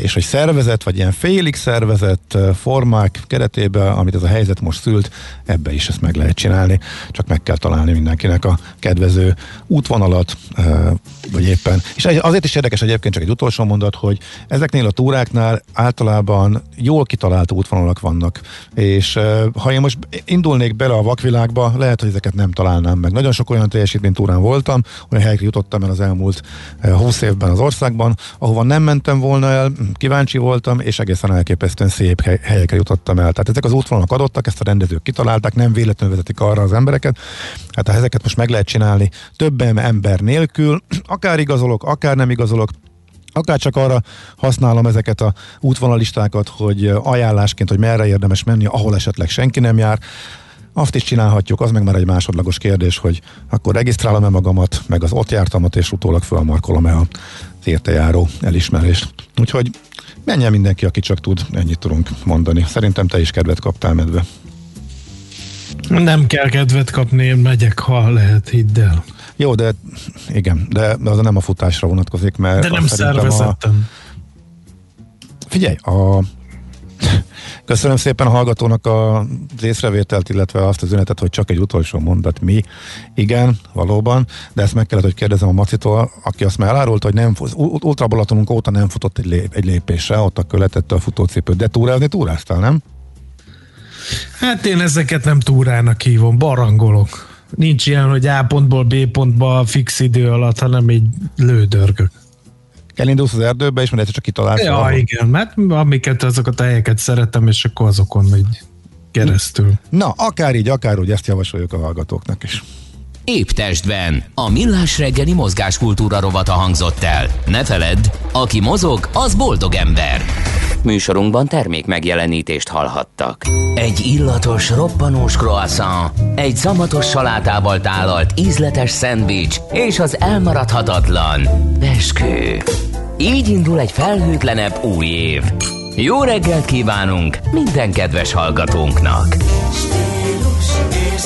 és hogy szervezet, vagy ilyen félig szervezett formák keretében, amit ez a helyzet most szült, ebbe is ezt meg lehet csinálni, csak meg kell találni mindenkinek a kedvező útvonalat, vagy éppen. És azért is érdekes egyébként csak egy utolsó mondat, hogy ezeknél a túráknál általában jól kitalált útvonalak vannak, és ha én most indulnék bele a vakvilágba, lehet, hogy ezeket nem találnám meg. Nagyon sok olyan túrán voltam, olyan helyekre jutottam el az elmúlt 20 évben az országban, ahova nem mentem volna el, kíváncsi voltam, és egészen elképesztően szép helyekre jutottam el. Tehát ezek az útvonalak adottak, ezt a rendezők kitalálták, nem véletlenül vezetik arra az embereket. Hát ha ezeket most meg lehet csinálni több ember nélkül, akár igazolok, akár nem igazolok, akár csak arra használom ezeket a útvonalistákat, hogy ajánlásként, hogy merre érdemes menni, ahol esetleg senki nem jár, azt is csinálhatjuk, az meg már egy másodlagos kérdés, hogy akkor regisztrálom-e magamat, meg az ott jártamat, és utólag fölmarkolom-e a értejáró elismerést. Úgyhogy menjen mindenki, aki csak tud, ennyit tudunk mondani. Szerintem te is kedvet kaptál medve. Nem kell kedvet kapni, én megyek, ha lehet, hidd el. Jó, de igen, de az nem a futásra vonatkozik, mert... De nem szervezettem. A... Figyelj, a Köszönöm szépen a hallgatónak az észrevételt, illetve azt az ünetet, hogy csak egy utolsó mondat mi. Igen, valóban, de ezt meg kellett, hogy kérdezem a Macitól, aki azt már elárulta, hogy nem, ultrabalatonunk óta nem futott egy, lép, egy lépésre, ott a követette a futócipőt, de túrázni túráztál, nem? Hát én ezeket nem túrának hívom, barangolok. Nincs ilyen, hogy A pontból B pontba fix idő alatt, hanem egy lődörgök. Elindulsz az erdőbe, és majd csak kitalálsz. Ja, ahol. igen, mert amiket azokat a helyeket szeretem, és akkor azokon megy keresztül. Na, akár így, akár úgy, ezt javasoljuk a hallgatóknak is. Épp testben. A millás reggeli mozgáskultúra rovata hangzott el. Ne feledd, aki mozog, az boldog ember. Műsorunkban termék megjelenítést hallhattak. Egy illatos, roppanós croissant, egy szamatos salátával tálalt ízletes szendvics és az elmaradhatatlan beskő. Így indul egy felhőtlenebb új év. Jó reggelt kívánunk minden kedves hallgatónknak! Stílus és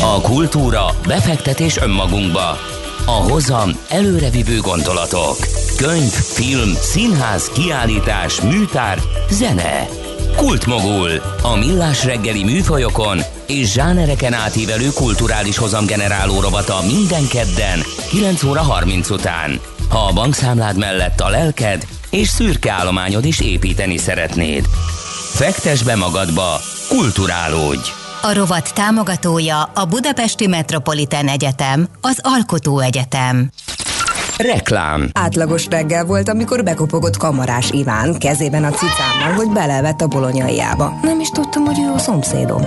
A kultúra, befektetés önmagunkba. A hozam előrevívő gondolatok. Könyv, film, színház, kiállítás, műtár, zene. Kultmogul. A millás reggeli műfajokon és zsánereken átívelő kulturális hozamgeneráló rovata minden kedden 9 óra 30 után. Ha a bankszámlád mellett a lelked és szürke állományod is építeni szeretnéd. Fektes be magadba, kulturálódj! A rovat támogatója a Budapesti Metropolitán Egyetem, az Alkotó Egyetem. Reklám. Átlagos reggel volt, amikor bekopogott kamarás Iván kezében a cicámmal, hogy belevett a bolonyaiába. Nem is tudtam, hogy ő a szomszédom.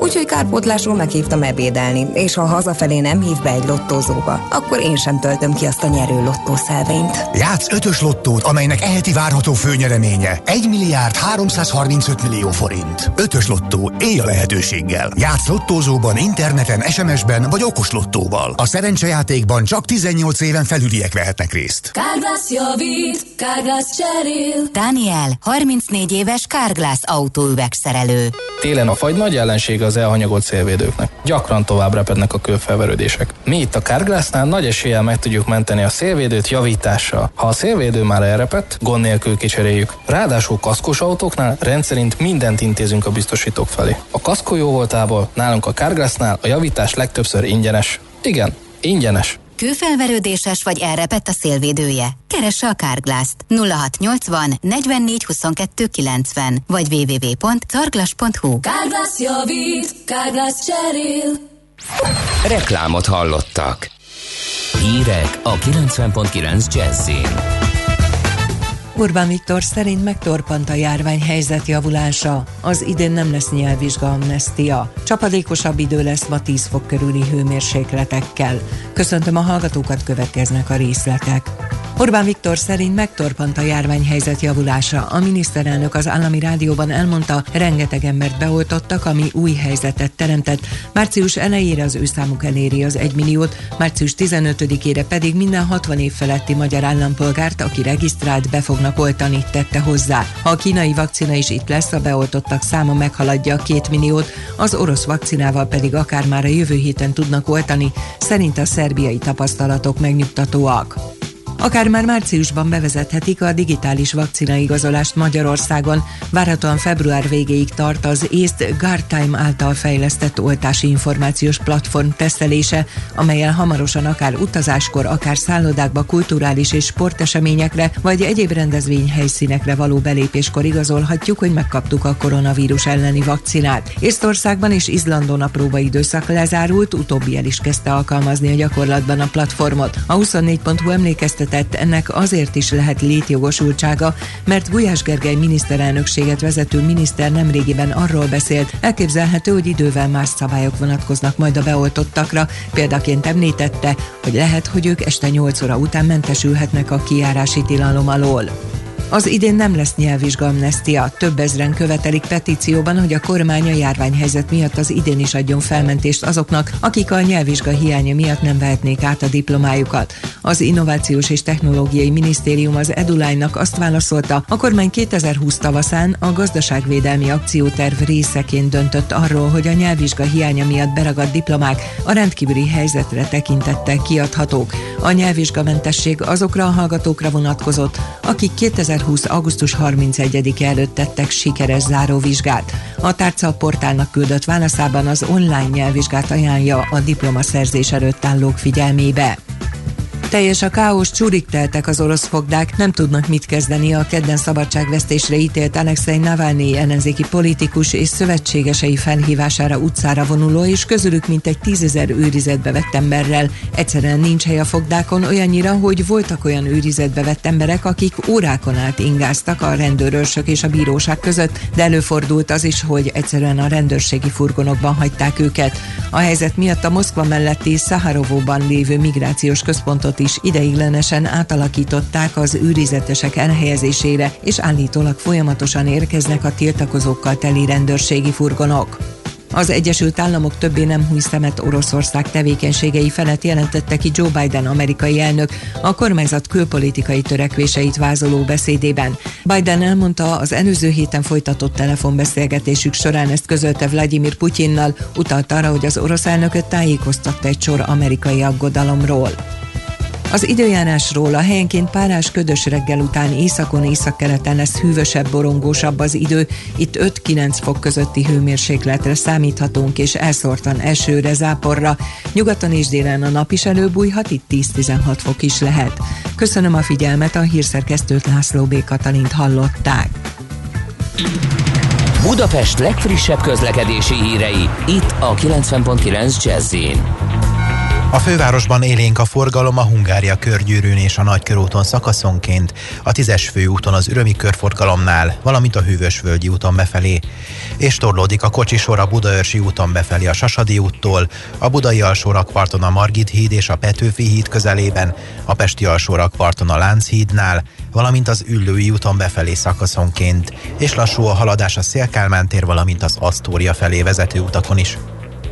Úgyhogy kárpótlásról meghívtam ebédelni, és ha hazafelé nem hív be egy lottózóba, akkor én sem töltöm ki azt a nyerő lottószelvényt. Játsz ötös lottót, amelynek eheti várható főnyereménye 1 milliárd 335 millió forint. Ötös lottó, élj a lehetőséggel. Játsz lottózóban, interneten, SMS-ben vagy okos lottóval. A szerencsejátékban csak 18 éven felüliek személyek vehetnek részt. Kárglász javít, Kárglász cserél. Daniel, 34 éves Kárglász autóüvegszerelő. Télen a fagy nagy ellensége az elhanyagolt szélvédőknek. Gyakran tovább repednek a kőfelverődések. Mi itt a Kárglásznál nagy eséllyel meg tudjuk menteni a szélvédőt javítással. Ha a szélvédő már elrepett, gond nélkül kicseréljük. Ráadásul kaszkos autóknál rendszerint mindent intézünk a biztosítók felé. A kaszkó jó voltából nálunk a Kárglásznál a javítás legtöbbször ingyenes. Igen, ingyenes. Kőfelverődéses vagy elrepett a szélvédője? Keresse a Kárglászt 0680 44 22 90 vagy www.carglass.hu Kárglász javít, Kárglász cserél. Reklámot hallottak. Hírek a 90.9 Jazzin. Orbán Viktor szerint megtorpant a járványhelyzet javulása. Az idén nem lesz nyelvvizsga amnestia. Csapadékosabb idő lesz ma 10 fok körüli hőmérsékletekkel. Köszöntöm a hallgatókat, következnek a részletek. Orbán Viktor szerint megtorpant a járványhelyzet javulása. A miniszterelnök az állami rádióban elmondta, rengeteg embert beoltottak, ami új helyzetet teremtett. Március elejére az ő számuk eléri az 1 milliót, március 15-ére pedig minden 60 év feletti magyar állampolgárt, aki regisztrált, be fognak oltani, tette hozzá. Ha a kínai vakcina is itt lesz, a beoltottak száma meghaladja a 2 milliót, az orosz vakcinával pedig akár már a jövő héten tudnak oltani, szerint a szerbiai tapasztalatok megnyugtatóak. Akár már márciusban bevezethetik a digitális vakcinaigazolást Magyarországon. Várhatóan február végéig tart az észt Guardtime által fejlesztett oltási információs platform tesztelése, amelyel hamarosan akár utazáskor, akár szállodákba, kulturális és sporteseményekre, vagy egyéb rendezvény helyszínekre való belépéskor igazolhatjuk, hogy megkaptuk a koronavírus elleni vakcinát. Észtországban és Izlandon a próbaidőszak lezárult, utóbbi el is kezdte alkalmazni a gyakorlatban a platformot. A 24.hu emlékeztet említetett, ennek azért is lehet létjogosultsága, mert Gulyás Gergely miniszterelnökséget vezető miniszter nemrégiben arról beszélt, elképzelhető, hogy idővel más szabályok vonatkoznak majd a beoltottakra, példaként említette, hogy lehet, hogy ők este 8 óra után mentesülhetnek a kiárási tilalom alól. Az idén nem lesz nyelvvizsgamnestia. Több ezren követelik petícióban, hogy a kormány a járványhelyzet miatt az idén is adjon felmentést azoknak, akik a nyelvvizsga hiánya miatt nem vehetnék át a diplomájukat. Az Innovációs és Technológiai Minisztérium az Edulánynak azt válaszolta, a kormány 2020 tavaszán a gazdaságvédelmi akcióterv részeként döntött arról, hogy a nyelvvizsga hiánya miatt beragadt diplomák a rendkívüli helyzetre tekintettel kiadhatók. A nyelvvizsgamentesség azokra a hallgatókra vonatkozott, akik 2000 2020. augusztus 31 előtt tettek sikeres záróvizsgát. A tárca portálnak küldött válaszában az online nyelvvizsgát ajánlja a diplomaszerzés előtt állók figyelmébe. Teljes a káosz, csúrik teltek az orosz fogdák, nem tudnak mit kezdeni a kedden szabadságvesztésre ítélt Alexei Navalnyi ellenzéki politikus és szövetségesei felhívására utcára vonuló, és közülük mintegy tízezer őrizetbe vett emberrel. Egyszerűen nincs hely a fogdákon olyannyira, hogy voltak olyan őrizetbe vett emberek, akik órákon át ingáztak a rendőrösök és a bíróság között, de előfordult az is, hogy egyszerűen a rendőrségi furgonokban hagyták őket. A helyzet miatt a Moszkva melletti Szaharovóban lévő migrációs központot Budapestot is ideiglenesen átalakították az őrizetesek elhelyezésére, és állítólag folyamatosan érkeznek a tiltakozókkal teli rendőrségi furgonok. Az Egyesült Államok többé nem húj szemet Oroszország tevékenységei felett jelentette ki Joe Biden amerikai elnök a kormányzat külpolitikai törekvéseit vázoló beszédében. Biden elmondta, az előző héten folytatott telefonbeszélgetésük során ezt közölte Vladimir Putyinnal, utalt arra, hogy az orosz elnököt tájékoztatta egy sor amerikai aggodalomról. Az időjárásról a helyenként párás ködös reggel után északon északkeleten lesz hűvösebb, borongósabb az idő. Itt 5-9 fok közötti hőmérsékletre számíthatunk, és elszórtan esőre, záporra. Nyugaton és délen a nap is előbújhat, itt 10-16 fok is lehet. Köszönöm a figyelmet, a hírszerkesztőt László B. Katalint hallották. Budapest legfrissebb közlekedési hírei, itt a 90.9 jazz a fővárosban élénk a forgalom a Hungária körgyűrűn és a Nagykörúton szakaszonként, a tízes főúton az Ürömi körforgalomnál, valamint a Hűvösvölgyi úton befelé, és torlódik a kocsisor a Budaörsi úton befelé a Sasadi úttól, a Budai alsórakparton a Margit híd és a Petőfi híd közelében, a Pesti alsórakparton a Lánchídnál, valamint az Üllői úton befelé szakaszonként, és lassú a haladás a Szélkálmán tér, valamint az Asztória felé vezető utakon is.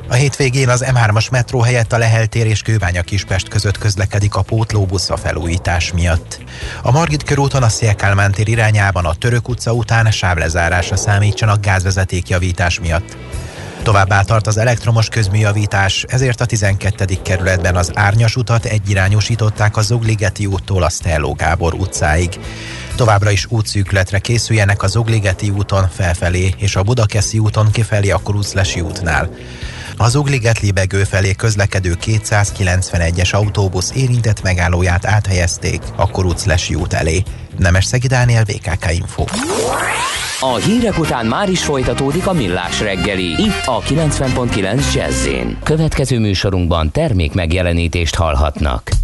A hétvégén az M3-as metró helyett a Lehel tér és Kőbánya Kispest között közlekedik a pótlóbusz a felújítás miatt. A Margit körúton a Szélkálmán tér irányában a Török utca után sávlezárásra számítsanak gázvezeték javítás miatt. Továbbá tart az elektromos közműjavítás, ezért a 12. kerületben az Árnyas utat egyirányosították a Zugligeti úttól a Stelló Gábor utcáig. Továbbra is útszűkületre készüljenek a Zugligeti úton felfelé és a Budakeszi úton kifelé a Kruszlesi útnál. Az Ugliget Libegő felé közlekedő 291-es autóbusz érintett megállóját áthelyezték a Kuruclesi út elé. Nemes Szegi Dániel, VKK Info. A hírek után már is folytatódik a millás reggeli. Itt a 90.9 jazz Következő műsorunkban termék megjelenítést hallhatnak.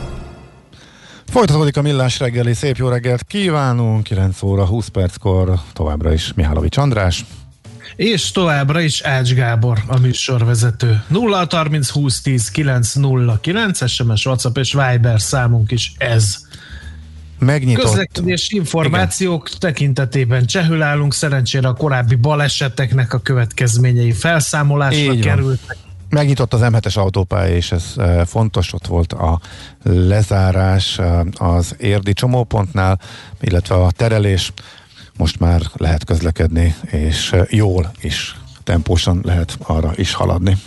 Folytatódik a millás reggeli, szép jó reggelt kívánunk, 9 óra 20 perckor továbbra is Mihálovics András. És továbbra is Ács Gábor, a műsorvezető. 0 30 20 10 909 SMS, WhatsApp és Viber számunk is ez. Megnyitott. Közlekedési információk Igen. tekintetében csehül állunk, szerencsére a korábbi baleseteknek a következményei felszámolásra Így van. Megnyitott az M7-es autópálya, és ez e, fontos, ott volt a lezárás e, az érdi csomópontnál, illetve a terelés. Most már lehet közlekedni, és e, jól is, tempósan lehet arra is haladni.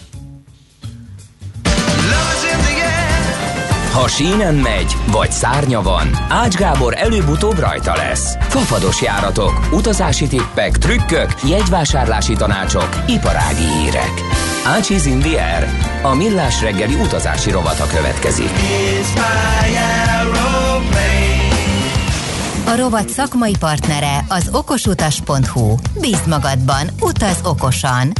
Ha sínen megy, vagy szárnya van, Ács Gábor előbb-utóbb rajta lesz. Fafados járatok, utazási tippek, trükkök, jegyvásárlási tanácsok, iparági hírek. Ácsiz in. A millás reggeli utazási rovata következik. A rovat szakmai partnere az okosutas.hu. Bízd magadban, utaz okosan!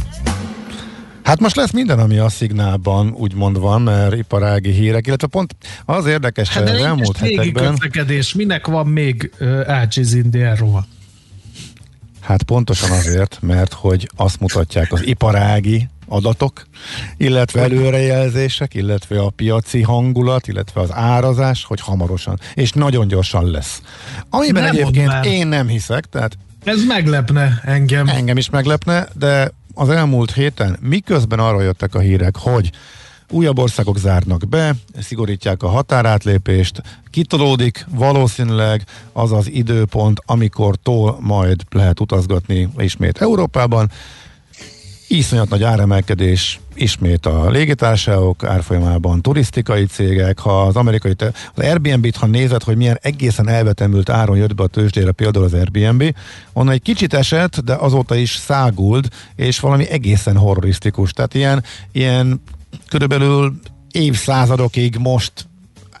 Hát most lesz minden, ami a szignálban úgymond van, mert iparági hírek, illetve pont az érdekes, Hát az elmúlt hetekben... közlekedés, minek van még uh, Ácsiz Indián rovat? Hát pontosan azért, mert hogy azt mutatják az iparági adatok, illetve előrejelzések, illetve a piaci hangulat, illetve az árazás, hogy hamarosan, és nagyon gyorsan lesz. Amiben Nem egyébként én nem hiszek, tehát Ez meglepne engem. engem is meglepne, de az elmúlt héten miközben arra jöttek a hírek, hogy újabb országok zárnak be, szigorítják a határátlépést, kitolódik valószínűleg az az időpont, amikor tól majd lehet utazgatni ismét Európában. Iszonyat nagy áremelkedés ismét a légitársaságok árfolyamában, turisztikai cégek, ha az amerikai, te, az Airbnb-t, ha nézed, hogy milyen egészen elvetemült áron jött be a tőzsdére például az Airbnb, onnan egy kicsit esett, de azóta is száguld, és valami egészen horrorisztikus. Tehát ilyen, ilyen körülbelül évszázadokig most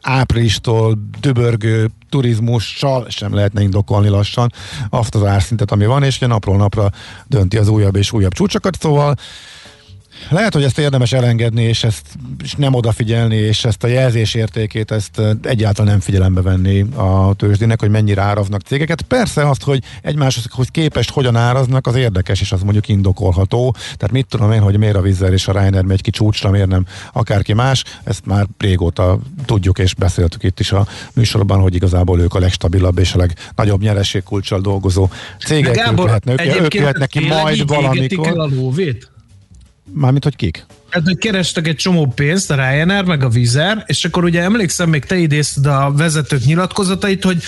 áprilistól dübörgő turizmussal sem lehetne indokolni lassan. Azt az árszintet, ami van, és ugye napról napra dönti az újabb és újabb csúcsokat, szóval lehet, hogy ezt érdemes elengedni, és ezt és nem odafigyelni, és ezt a jelzés értékét, ezt egyáltalán nem figyelembe venni a tőzsdének, hogy mennyire áraznak cégeket. Persze azt, hogy egymáshoz képest hogyan áraznak, az érdekes, és az mondjuk indokolható. Tehát mit tudom én, hogy miért a Vizzer és a Reiner megy ki csúcsra, miért nem akárki más, ezt már régóta tudjuk, és beszéltük itt is a műsorban, hogy igazából ők a legstabilabb és a legnagyobb nyerességkulcsal dolgozó cégek. Gábor, ők lehetnek, ők lehetnek ki majd valamikor. El a lóvét? Mármint, hogy kik? Hát, hogy kerestek egy csomó pénzt, a Ryanair, meg a Vizer, és akkor ugye emlékszem, még te idézted a vezetők nyilatkozatait, hogy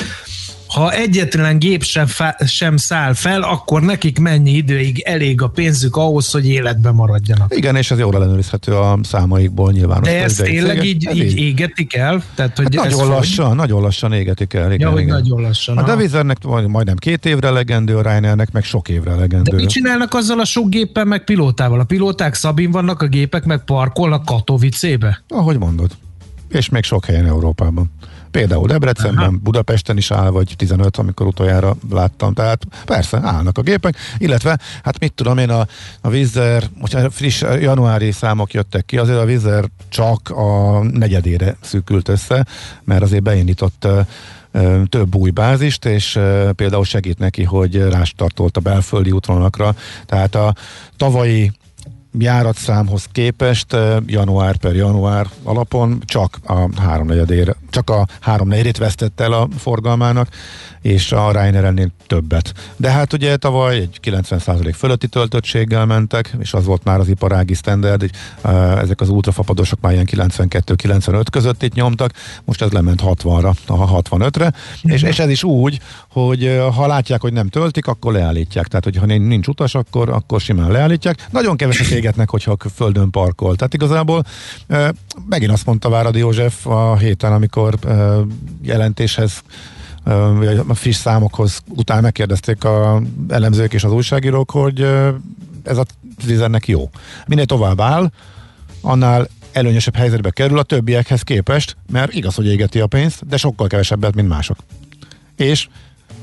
ha egyetlen gép sem, fe, sem száll fel, akkor nekik mennyi időig elég a pénzük ahhoz, hogy életben maradjanak. Igen, és ez jól ellenőrizhető a számaikból nyilvános. De ezt tényleg így, így, égetik el? Tehát, hogy hát nagyon lassan, hogy... nagyon lassan égetik el. Igen, ja, hogy igen. nagyon lassan. A Devizernek majdnem két évre legendő, a Ryanairnek meg sok évre legendő. De mit csinálnak azzal a sok géppel, meg pilótával? A pilóták Szabin vannak, a gépek meg parkolnak Katowice-be? Ahogy mondod. És még sok helyen Európában. Például Debrecenben, Aha. Budapesten is áll, vagy 15, amikor utoljára láttam. Tehát persze, állnak a gépek, illetve, hát mit tudom én, a, a Vizer, most friss januári számok jöttek ki, azért a Vizer csak a negyedére szűkült össze, mert azért beindított több új bázist, és például segít neki, hogy rástartolt a belföldi útvonalakra. Tehát a tavalyi járatszámhoz képest január per január alapon csak a háromnegyedére, csak a háromnegyedét vesztette el a forgalmának, és a Ryanair ennél többet. De hát ugye tavaly egy 90% fölötti töltöttséggel mentek, és az volt már az iparági standard, hogy ezek az ultrafapadosok már ilyen 92-95 között itt nyomtak, most ez lement 60-ra, a 65-re, és, és ez is úgy, hogy ha látják, hogy nem töltik, akkor leállítják. Tehát, hogyha nincs utas, akkor, akkor simán leállítják. Nagyon keveset égetnek, hogyha a földön parkol. Tehát igazából megint azt mondta Váradi József a héten, amikor jelentéshez a friss számokhoz utána megkérdezték a elemzők és az újságírók, hogy ez a tízennek jó. Minél tovább áll, annál előnyösebb helyzetbe kerül a többiekhez képest, mert igaz, hogy égeti a pénzt, de sokkal kevesebbet, mint mások. És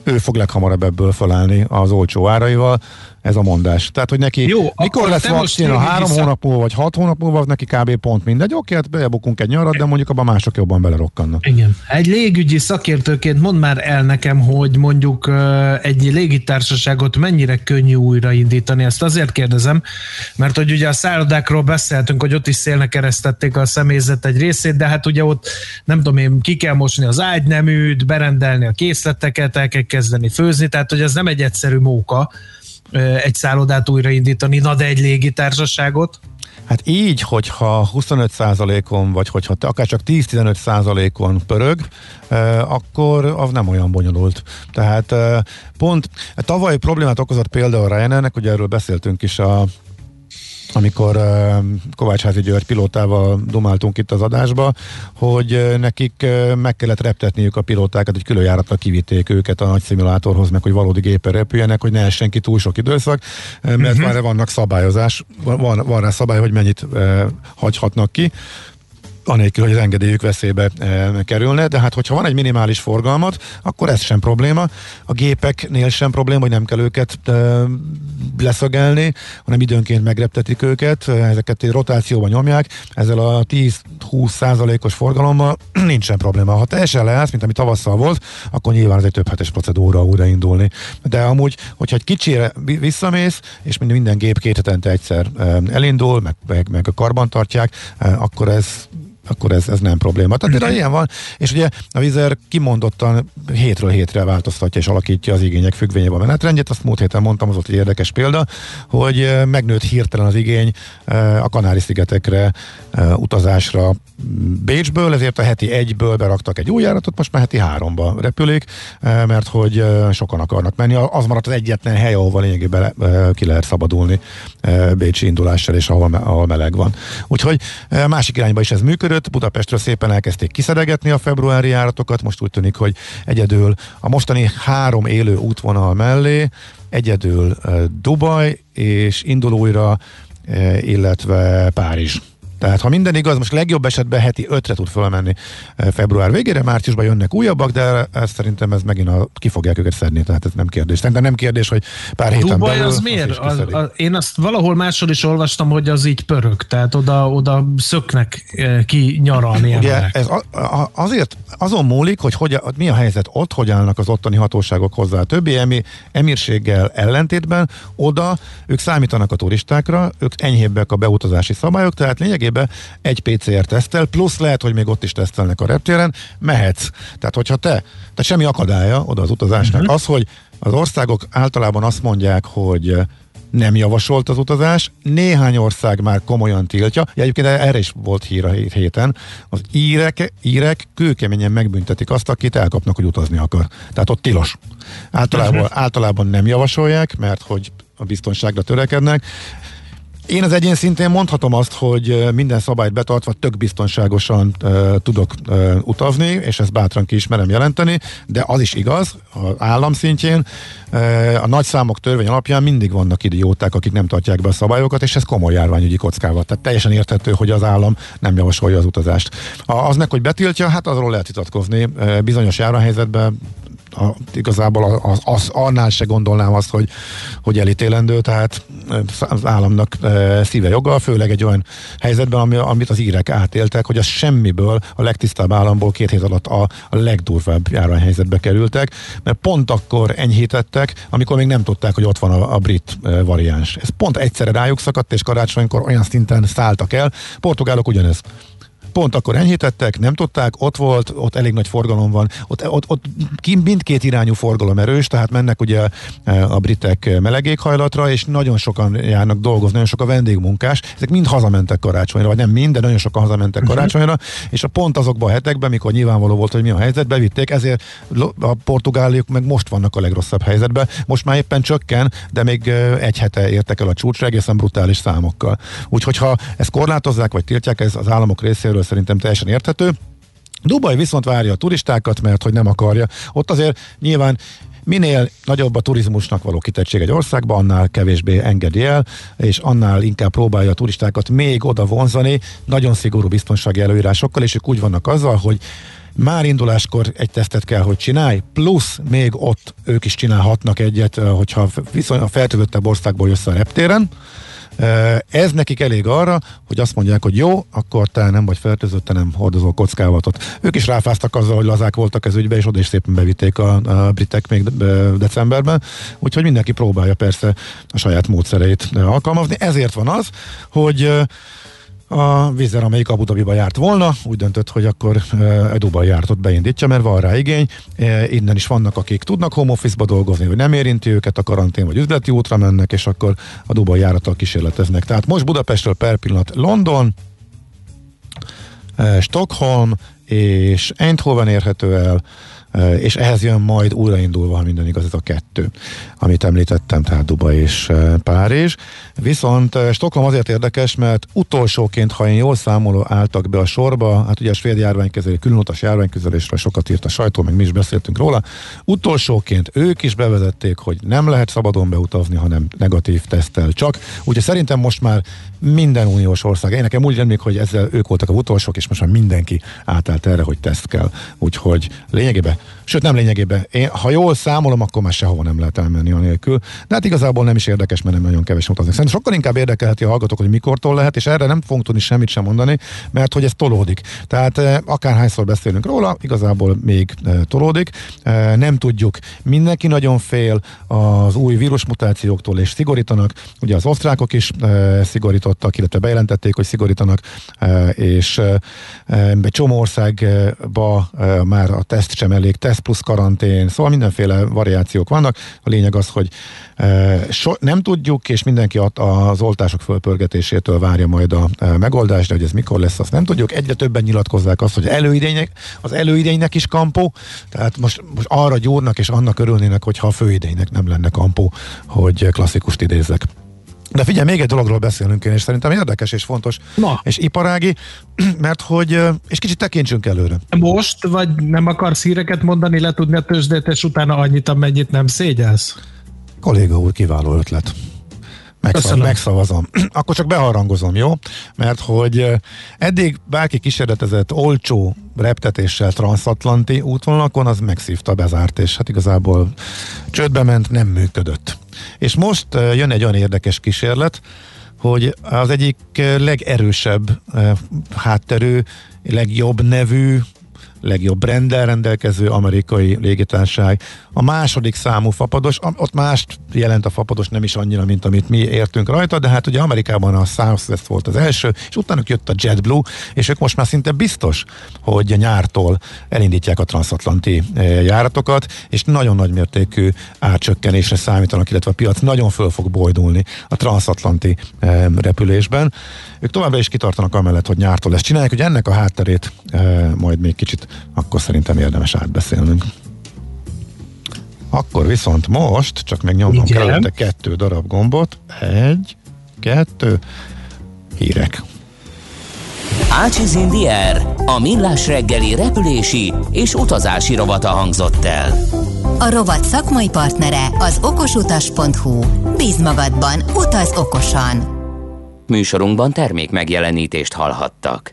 ő fog leghamarabb ebből felállni az olcsó áraival, ez a mondás. Tehát, hogy neki Jó, mikor lesz vakcina, három vissza... hónap múlva, vagy hat hónap múlva, neki kb. pont mindegy. Oké, hát bebukunk egy nyarat, de mondjuk abban mások jobban belerokkannak. Igen. Egy légügyi szakértőként mond már el nekem, hogy mondjuk egy légitársaságot mennyire könnyű újraindítani. Ezt azért kérdezem, mert hogy ugye a szállodákról beszéltünk, hogy ott is szélnek keresztették a személyzet egy részét, de hát ugye ott nem tudom én, ki kell mosni az ágyneműt, berendelni a készleteket, el kell kezdeni főzni, tehát hogy ez nem egy egyszerű móka egy szállodát újraindítani, na de egy légitársaságot? Hát így, hogyha 25%-on, vagy hogyha akár csak 10-15%-on pörög, akkor az nem olyan bonyolult. Tehát pont tavaly problémát okozott például a Ryanairnek, ugye erről beszéltünk is a amikor Kovácsházi György pilótával domáltunk itt az adásba, hogy nekik meg kellett reptetniük a pilótákat, hogy külön járattal kivitték őket a nagy szimulátorhoz, meg hogy valódi gépen repüljenek, hogy ne essen ki túl sok időszak, mert uh-huh. már vannak szabályozás, van, van rá szabály, hogy mennyit hagyhatnak ki anélkül, hogy az engedélyük veszélybe e, kerülne, de hát hogyha van egy minimális forgalmat, akkor ez sem probléma. A gépeknél sem probléma, hogy nem kell őket e, leszögelni, hanem időnként megreptetik őket, ezeket egy rotációban nyomják, ezzel a 10-20 százalékos forgalommal nincsen probléma. Ha teljesen leállsz, mint ami tavasszal volt, akkor nyilván ez egy több hetes procedúra újraindulni. De amúgy, hogyha egy kicsire visszamész, és minden gép két hetente egyszer elindul, meg, meg, meg a karban tartják, akkor ez akkor ez, ez nem probléma. Tehát például ilyen van, és ugye a Vizer kimondottan hétről hétre változtatja és alakítja az igények függvényében a menetrendjét. Azt múlt héten mondtam, az volt egy érdekes példa, hogy eh, megnőtt hirtelen az igény eh, a Kanári-szigetekre eh, utazásra Bécsből, ezért a heti egyből beraktak egy új járatot, most már heti háromba repülik, mert hogy sokan akarnak menni. Az maradt az egyetlen hely, ahol lényegében ki lehet szabadulni Bécsi indulással, és ahol, ahol meleg van. Úgyhogy másik irányba is ez működött, Budapestről szépen elkezdték kiszedegetni a februári járatokat, most úgy tűnik, hogy egyedül a mostani három élő útvonal mellé egyedül Dubaj és indulóira, illetve Párizs tehát ha minden igaz, most legjobb esetben heti ötre tud fölmenni eh, február végére, márciusban jönnek újabbak, de ez szerintem ez megint a, ki fogják őket szedni, tehát ez nem kérdés. De nem kérdés, hogy pár héten Dubai belül... az miért? Az, az, én azt valahol máshol is olvastam, hogy az így pörög, tehát oda, oda szöknek eh, ki nyaralni Ugye ez a, a, azért azon múlik, hogy, hogy mi a helyzet ott, hogy állnak az ottani hatóságok hozzá. A többi emi, emírséggel ellentétben oda ők számítanak a turistákra, ők enyhébbek a beutazási szabályok, tehát lényegében esetében egy PCR tesztel, plusz lehet, hogy még ott is tesztelnek a reptéren, mehetsz. Tehát, hogyha te, tehát semmi akadálya oda az utazásnak. Uh-huh. Az, hogy az országok általában azt mondják, hogy nem javasolt az utazás, néhány ország már komolyan tiltja, ja, egyébként erre is volt hír a héten, az írek, írek kőkeményen megbüntetik azt, akit elkapnak, hogy utazni akar. Tehát ott tilos. Általában, uh-huh. általában nem javasolják, mert hogy a biztonságra törekednek. Én az egyén szintén mondhatom azt, hogy minden szabályt betartva tök biztonságosan uh, tudok uh, utazni, és ezt bátran ki ismerem jelenteni, de az is igaz, az állam szintjén uh, a nagy számok törvény alapján mindig vannak idióták, akik nem tartják be a szabályokat, és ez komoly járványügyi kockával. Tehát teljesen érthető, hogy az állam nem javasolja az utazást. A, az meg, hogy betiltja, hát azról lehet vitatkozni. Uh, bizonyos járványhelyzetben a, igazából az, az, annál se gondolnám azt, hogy, hogy elítélendő, tehát az államnak szíve joga, főleg egy olyan helyzetben, ami, amit az írek átéltek, hogy az semmiből, a legtisztább államból két hét alatt a, a legdurvább járványhelyzetbe kerültek, mert pont akkor enyhítettek, amikor még nem tudták, hogy ott van a, a brit variáns. Ez pont egyszerre rájuk szakadt, és karácsonykor olyan szinten szálltak el. Portugálok ugyanez pont akkor enyhítettek, nem tudták, ott volt, ott elég nagy forgalom van, ott, ott, ott mindkét irányú forgalom erős, tehát mennek ugye e, a britek melegéghajlatra, és nagyon sokan járnak dolgozni, nagyon sok a vendégmunkás, ezek mind hazamentek karácsonyra, vagy nem mind, de nagyon sokan hazamentek uh-huh. karácsonyra, és a pont azokban a hetekben, mikor nyilvánvaló volt, hogy mi a helyzet, bevitték, ezért a portugáliuk meg most vannak a legrosszabb helyzetben. Most már éppen csökken, de még e, egy hete értek el a csúcsra egészen brutális számokkal. Úgyhogy ha ezt korlátozzák, vagy tiltják, ez az államok részéről szerintem teljesen érthető. Dubaj viszont várja a turistákat, mert hogy nem akarja. Ott azért nyilván minél nagyobb a turizmusnak való kitettség egy országban, annál kevésbé engedi el, és annál inkább próbálja a turistákat még oda vonzani, nagyon szigorú biztonsági előírásokkal, és ők úgy vannak azzal, hogy már induláskor egy tesztet kell, hogy csinálj, plusz még ott ők is csinálhatnak egyet, hogyha viszony a feltövöttebb országból jössz a reptéren, ez nekik elég arra, hogy azt mondják, hogy jó, akkor te nem vagy fertőzött, te nem hordozol kockávatot. Ők is ráfáztak azzal, hogy lazák voltak ez ügybe, és oda is szépen bevitték a, a britek még decemberben. Úgyhogy mindenki próbálja persze a saját módszereit alkalmazni. Ezért van az, hogy a vízer, amelyik Abu Dhabiba járt volna, úgy döntött, hogy akkor e, Dubai jártot beindítja, mert van rá igény. Innen is vannak, akik tudnak home office-ba dolgozni, vagy nem érinti őket a karantén, vagy üzleti útra mennek, és akkor a Dubai járattal kísérleteznek. Tehát most Budapestről per pillanat London, Stockholm és Eindhoven érhető el, és ehhez jön majd újraindulva, ha minden igaz, ez a kettő, amit említettem, tehát Dubai és Párizs. Viszont Stockholm azért érdekes, mert utolsóként, ha én jól számoló álltak be a sorba, hát ugye a svéd járványkezelő, különutas járványkezelésről sokat írt a sajtó, meg mi is beszéltünk róla, utolsóként ők is bevezették, hogy nem lehet szabadon beutazni, hanem negatív tesztel csak. Úgyhogy szerintem most már minden uniós ország, én nekem úgy emlék, hogy ezzel ők voltak a utolsók, és most már mindenki átállt erre, hogy teszt kell. Úgyhogy lényegében Sőt, nem lényegében. Én, ha jól számolom, akkor már sehova nem lehet elmenni a nélkül. De hát igazából nem is érdekes, mert nem nagyon kevés utaznak. Szerintem sokkal inkább érdekelheti a hallgatók, hogy mikortól lehet, és erre nem fogunk tudni semmit sem mondani, mert hogy ez tolódik. Tehát eh, akárhányszor beszélünk róla, igazából még eh, tolódik. Eh, nem tudjuk. Mindenki nagyon fél az új vírusmutációktól, és szigorítanak. Ugye az osztrákok is szigorítottak, illetve bejelentették, hogy szigorítanak, és egy csomó országba már a teszt sem elég, teszt plusz karantén, szóval mindenféle variációk vannak. A lényeg az, hogy so, nem tudjuk, és mindenki az oltások fölpörgetésétől várja majd a megoldást, de hogy ez mikor lesz, azt nem tudjuk. Egyre többen nyilatkozzák azt, hogy előidénynek, az előidénynek is kampó, tehát most, most arra gyúrnak és annak örülnének, hogyha a főidénynek nem lenne kampó, hogy klasszikust idézzek. De figyelj, még egy dologról beszélünk én, és szerintem érdekes és fontos, Na. és iparági, mert hogy, és kicsit tekintsünk előre. Most, vagy nem akarsz híreket mondani, letudni a tőzsdét, és utána annyit, amennyit nem szégyelsz? Kolléga úr, kiváló ötlet. Megszav, megszavazom. Akkor csak beharangozom, jó? Mert hogy eddig bárki kísérletezett olcsó reptetéssel transatlanti útvonalakon, az megszívta, bezárt, és hát igazából csődbe ment, nem működött. És most jön egy olyan érdekes kísérlet, hogy az egyik legerősebb hátterű, legjobb nevű legjobb brendel rendelkező amerikai légitárság. A második számú fapados, ott mást jelent a fapados, nem is annyira, mint amit mi értünk rajta, de hát ugye Amerikában a Southwest volt az első, és utána jött a JetBlue, és ők most már szinte biztos, hogy nyártól elindítják a transatlanti eh, járatokat, és nagyon nagy mértékű árcsökkenésre számítanak, illetve a piac nagyon föl fog bojdulni a transatlanti eh, repülésben. Ők továbbra is kitartanak amellett, hogy nyártól ezt csinálják, hogy ennek a hátterét e, majd még kicsit akkor szerintem érdemes átbeszélnünk. Akkor viszont most, csak megnyomnom kell kettő darab gombot. Egy, kettő, hírek. Ácsiz Indier, a millás reggeli repülési és utazási rovata hangzott el. A rovat szakmai partnere az okosutas.hu. Bíz magadban, utaz okosan! Műsorunkban termék megjelenítést hallhattak.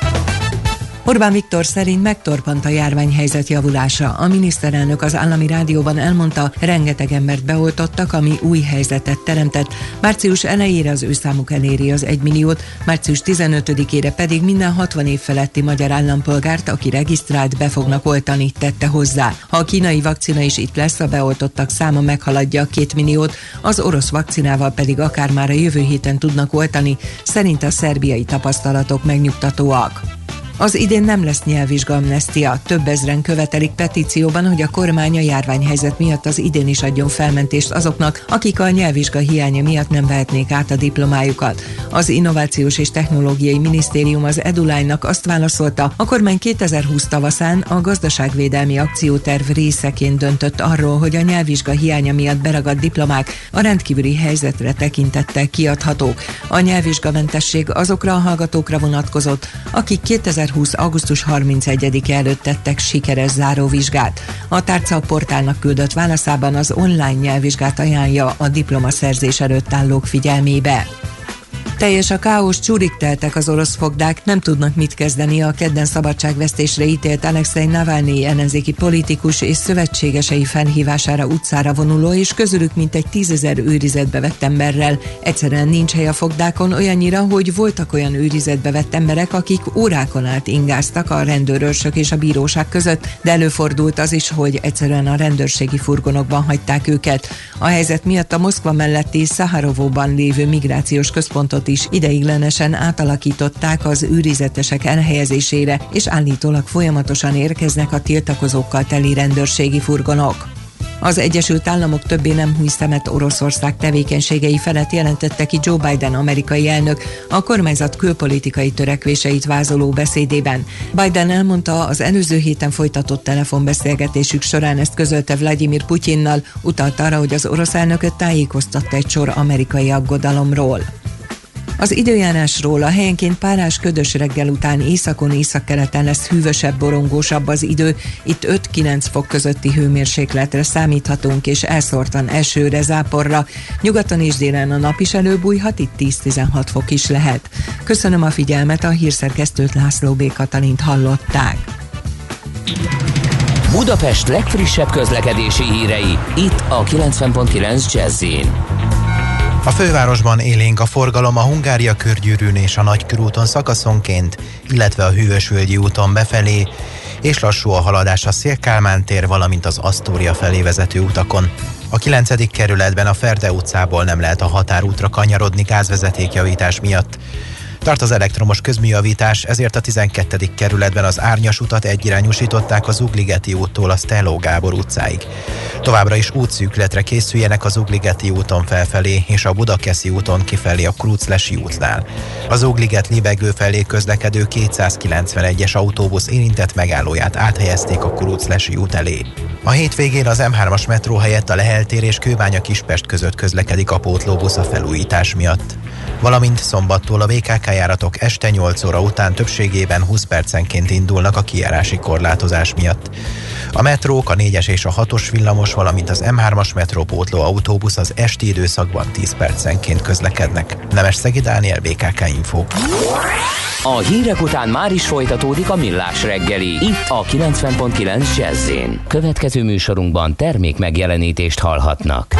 Orbán Viktor szerint megtorpant a járványhelyzet javulása. A miniszterelnök az állami rádióban elmondta, rengeteg embert beoltottak, ami új helyzetet teremtett. Március elejére az ő számuk eléri az 1 milliót, március 15-ére pedig minden 60 év feletti magyar állampolgárt, aki regisztrált, be fognak oltani, tette hozzá. Ha a kínai vakcina is itt lesz, a beoltottak száma meghaladja a 2 milliót, az orosz vakcinával pedig akár már a jövő héten tudnak oltani, szerint a szerbiai tapasztalatok megnyugtatóak. Az idén nem lesz nyelvvizsga amnestia. Több ezren követelik petícióban, hogy a kormány a járványhelyzet miatt az idén is adjon felmentést azoknak, akik a nyelvvizsga hiánya miatt nem vehetnék át a diplomájukat. Az Innovációs és Technológiai Minisztérium az Edulánynak azt válaszolta, a kormány 2020 tavaszán a gazdaságvédelmi akcióterv részeként döntött arról, hogy a nyelvvizsga hiánya miatt beragadt diplomák a rendkívüli helyzetre tekintettel kiadhatók. A nyelvvizsgamentesség azokra a hallgatókra vonatkozott, akik 2020 2020. augusztus 31 előtt tettek sikeres záróvizsgát. A tárca a portálnak küldött válaszában az online nyelvvizsgát ajánlja a diplomaszerzés előtt állók figyelmébe. Teljes a káosz, csúrik teltek az orosz fogdák, nem tudnak mit kezdeni a kedden szabadságvesztésre ítélt Alexei Navalnyi ellenzéki politikus és szövetségesei felhívására utcára vonuló, és közülük mintegy tízezer őrizetbe vett emberrel. Egyszerűen nincs hely a fogdákon olyannyira, hogy voltak olyan őrizetbe vett emberek, akik órákon át ingáztak a rendőrörsök és a bíróság között, de előfordult az is, hogy egyszerűen a rendőrségi furgonokban hagyták őket. A helyzet miatt a Moszkva melletti Szaharovóban lévő migrációs központot is ideiglenesen átalakították az őrizetesek elhelyezésére, és állítólag folyamatosan érkeznek a tiltakozókkal teli rendőrségi furgonok. Az Egyesült Államok többé nem húj szemet Oroszország tevékenységei felett jelentette ki Joe Biden amerikai elnök a kormányzat külpolitikai törekvéseit vázoló beszédében. Biden elmondta, az előző héten folytatott telefonbeszélgetésük során ezt közölte Vladimir Putyinnal, utalt arra, hogy az orosz elnököt tájékoztatta egy sor amerikai aggodalomról. Az időjárásról a helyenként párás ködös reggel után északon északkeleten lesz hűvösebb, borongósabb az idő. Itt 5-9 fok közötti hőmérsékletre számíthatunk, és elszórtan esőre, záporra. Nyugaton és délen a nap is előbújhat, itt 10-16 fok is lehet. Köszönöm a figyelmet, a hírszerkesztőt László B. Katalint hallották. Budapest legfrissebb közlekedési hírei, itt a 90.9 jazz a fővárosban élénk a forgalom a Hungária körgyűrűn és a Nagykörúton szakaszonként, illetve a Hűvösvölgyi úton befelé, és lassú a haladás a Szélkálmán tér, valamint az Asztória felé vezető utakon. A 9. kerületben a Ferde utcából nem lehet a határútra kanyarodni gázvezetékjavítás miatt. Tart az elektromos közműjavítás, ezért a 12. kerületben az árnyas utat egyirányosították az Ugligeti úttól a Stelló Gábor utcáig. Továbbra is útszűkületre készüljenek az Ugligeti úton felfelé és a Budakeszi úton kifelé a Krúclesi útnál. Az Ugliget libegő felé közlekedő 291-es autóbusz érintett megállóját áthelyezték a Krúclesi út elé. A hétvégén az M3-as metró helyett a Leheltér és Kőbánya Kispest között közlekedik a pótlóbusz a felújítás miatt valamint szombattól a VKK járatok este 8 óra után többségében 20 percenként indulnak a kijárási korlátozás miatt. A metrók, a 4-es és a 6-os villamos, valamint az M3-as metrópótló autóbusz az esti időszakban 10 percenként közlekednek. Nemes Szegi Dániel, BKK Info. A hírek után már is folytatódik a millás reggeli, itt a 90.9 jazz Következő műsorunkban termék megjelenítést hallhatnak.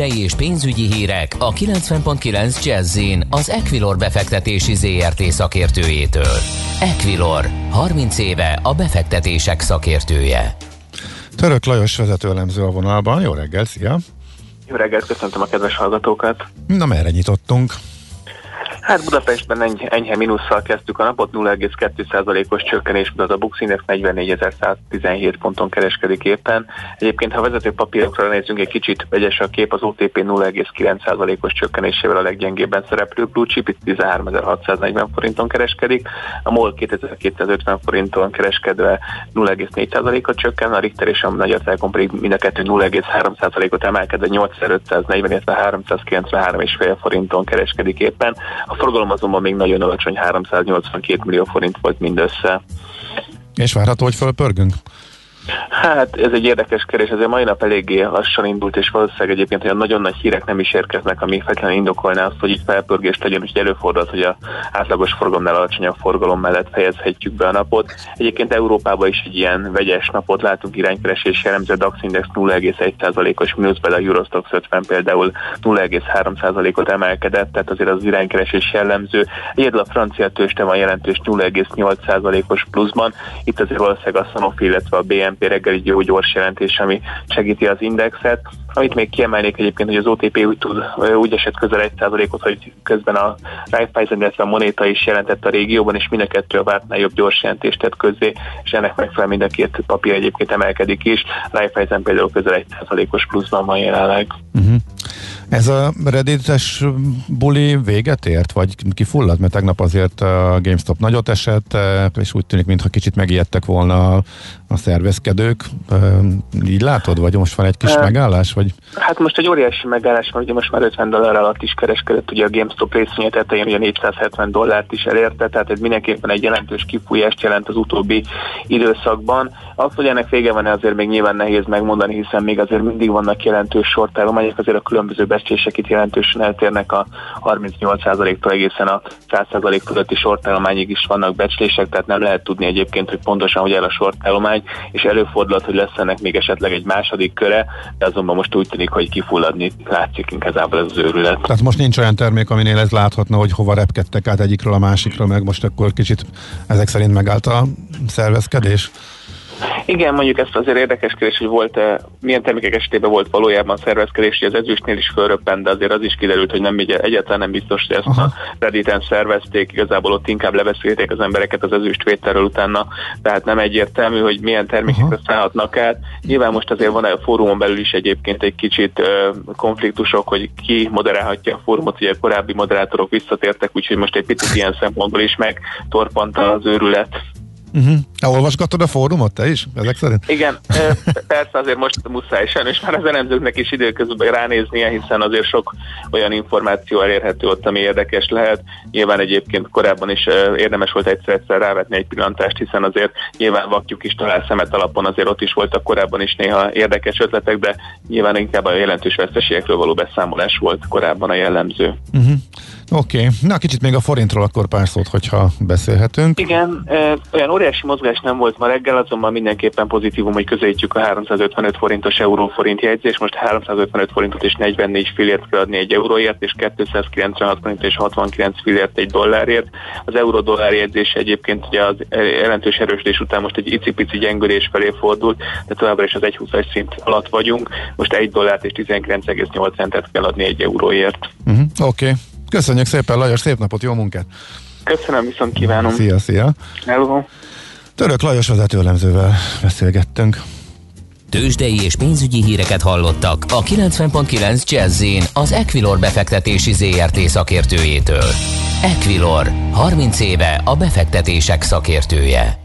Tőzsdei és pénzügyi hírek a 90.9 jazz az Equilor befektetési ZRT szakértőjétől. Equilor, 30 éve a befektetések szakértője. Török Lajos vezetőelemző a vonalban. Jó reggel, szia! Jó reggelt, köszöntöm a kedves hallgatókat! Na, merre nyitottunk? Hát Budapestben enyhe, enyhe minusszal kezdtük a napot, 0,2%-os csökkenés mutat a Bux Index 44.117 ponton kereskedik éppen. Egyébként, ha vezető papírokra nézzünk, egy kicsit vegyes a kép, az OTP 0,9%-os csökkenésével a leggyengébben szereplő Blue Chip, itt 13.640 forinton kereskedik, a MOL 2250 forinton kereskedve 0,4%-ot csökken, a Richter és a Magyar Telekom pedig mind a kettő 0,3%-ot emelkedve 8540, illetve 393,5 forinton kereskedik éppen. A forgalom azonban még nagyon alacsony, 382 millió forint volt mindössze. És várható, hogy fölpörgünk? Hát ez egy érdekes kérdés, ezért mai nap eléggé lassan indult, és valószínűleg egyébként olyan nagyon nagy hírek nem is érkeznek, ami feltétlenül indokolná azt, hogy itt felpörgés legyen, hogy előfordulhat, hogy a átlagos forgalomnál alacsonyabb forgalom mellett fejezhetjük be a napot. Egyébként Európában is egy ilyen vegyes napot látunk iránykeresés jellemző, a DAX Index 0,1%-os mínuszban, a Eurostox 50 például 0,3%-ot emelkedett, tehát azért az iránykeresés jellemző. Egyedül a francia tőzsde van jelentős 0,8%-os pluszban, itt azért valószínűleg a Sanofi, illetve a BNP OTP reggeli jó gyors jelentés, ami segíti az indexet. Amit még kiemelnék egyébként, hogy az OTP úgy, tud, úgy esett közel 1%-ot, hogy közben a Raiffeisen, illetve a Monéta is jelentett a régióban, és mind a kettő a vártnál jobb gyors jelentést tett közzé, és ennek megfelelően mind a két papír egyébként emelkedik is. Raiffeisen például közel 1%-os pluszban van jelenleg. Uh-huh. Ez a reddites buli véget ért, vagy kifulladt? Mert tegnap azért a GameStop nagyot esett, és úgy tűnik, mintha kicsit megijedtek volna a szervezkedők. Így látod, vagy most van egy kis uh, megállás? Vagy? Hát most egy óriási megállás, mert ugye most már 50 dollár alatt is kereskedett, ugye a GameStop részvénye tetején ugye 470 dollárt is elérte, tehát ez mindenképpen egy jelentős kifújást jelent az utóbbi időszakban. Az, hogy ennek vége van, azért még nyilván nehéz megmondani, hiszen még azért mindig vannak jelentős sortállományok, azért a különböző becslések itt jelentősen eltérnek a 38%-tól egészen a 100% fölötti sortállományig is vannak becslések, tehát nem lehet tudni egyébként, hogy pontosan hogy el a sortállomány, és előfordulhat, hogy lesz ennek még esetleg egy második köre, de azonban most úgy tűnik, hogy kifulladni látszik inkább ez az őrület. Tehát most nincs olyan termék, aminél ez láthatna, hogy hova repkedtek át egyikről a másikra, meg most akkor kicsit ezek szerint megállt a szervezkedés? Igen, mondjuk ezt azért érdekes kérdés, hogy volt-e, milyen termékek esetében volt valójában szervezkedés, hogy az ezüstnél is fölröppent, de azért az is kiderült, hogy nem egyáltalán nem biztos, hogy ezt Aha. a Redditen szervezték, igazából ott inkább lebeszélték az embereket az ezüstvételről utána, tehát nem egyértelmű, hogy milyen termékekre szállhatnak át. Nyilván most azért van a fórumon belül is egyébként egy kicsit uh, konfliktusok, hogy ki moderálhatja a fórumot, ugye a korábbi moderátorok visszatértek, úgyhogy most egy picit ilyen szempontból is megtorpant az őrület. Uh-huh. Olvasgatod a fórumot te is, ezek szerint? Igen, persze azért most muszáj sajnos már az elemzőknek is időközben ránéznie, hiszen azért sok olyan információ elérhető ott, ami érdekes lehet. Nyilván egyébként korábban is érdemes volt egyszer-egyszer rávetni egy pillantást, hiszen azért nyilván vakjuk is talál szemet alapon, azért ott is voltak korábban is néha érdekes ötletek, de nyilván inkább a jelentős veszteségekről való beszámolás volt korábban a jellemző. Uh-huh. Oké, okay. na kicsit még a forintról akkor pár szót, hogyha beszélhetünk. Igen, e, olyan óriási mozgás nem volt ma reggel, azonban mindenképpen pozitívum, hogy közelítjük a 355 forintos euróforint jegyzés, most 355 forintot és 44 fillért kell adni egy euróért, és 296 forint és 69 fillért egy dollárért. Az euró-dollár jegyzés egyébként ugye az jelentős erősödés után most egy icipici gyengülés felé fordult, de továbbra is az 1,20-as szint alatt vagyunk. Most egy dollárt és 19,8 centet kell adni egy euróért. Uh-huh. Oké, okay. Köszönjük szépen, Lajos, szép napot, jó munkát! Köszönöm, viszont kívánom! Szia, szia! Hello! Török Lajos vezetőlemzővel beszélgettünk. Tőzsdei és pénzügyi híreket hallottak a 90.9 jazz az Equilor befektetési ZRT szakértőjétől. Equilor, 30 éve a befektetések szakértője.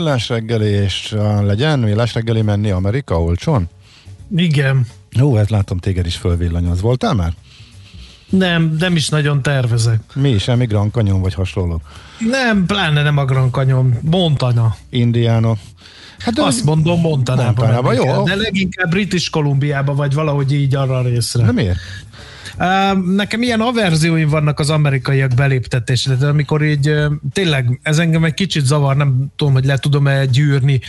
Millás reggeli, és legyen millás reggeli menni Amerika olcsón? Igen. Jó, hát látom téged is fölvillanyoz. Voltál már? Nem, nem is nagyon tervezek. Mi is, semmi Grand Canyon vagy hasonló? Nem, pláne nem a Grand Canyon. Montana. Indiana. Hát Azt mondom Montanában. Montanában, jó. De leginkább British Kolumbiába, vagy valahogy így arra a részre. De miért? Nekem ilyen averzióim vannak az amerikaiak beléptetésre, de amikor így tényleg ez engem egy kicsit zavar, nem tudom, hogy le tudom-e gyűrni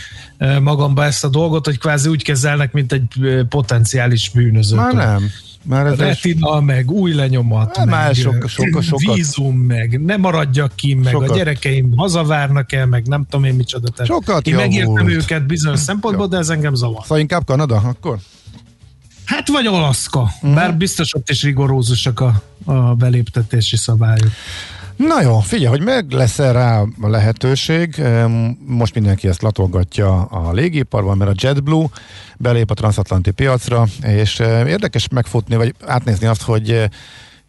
magamba ezt a dolgot, hogy kvázi úgy kezelnek, mint egy potenciális bűnözőt. Már nem. Már ez Retina, is... meg új lenyomat, hát, meg már sok, sok, sokat, vízum, meg ne maradjak ki, meg sokat. a gyerekeim hazavárnak el, meg nem tudom én micsoda. Tehát sokat én megértem őket bizonyos szempontból, de ez engem zavar. Szóval inkább Kanada akkor? Hát vagy Alaszka, uh-huh. bár biztos ott is rigorózusak a, a beléptetési szabályok. Na jó, figyelj, hogy meg lesz -e rá a lehetőség, most mindenki ezt latolgatja a légiparban, mert a JetBlue belép a transatlanti piacra, és érdekes megfutni, vagy átnézni azt, hogy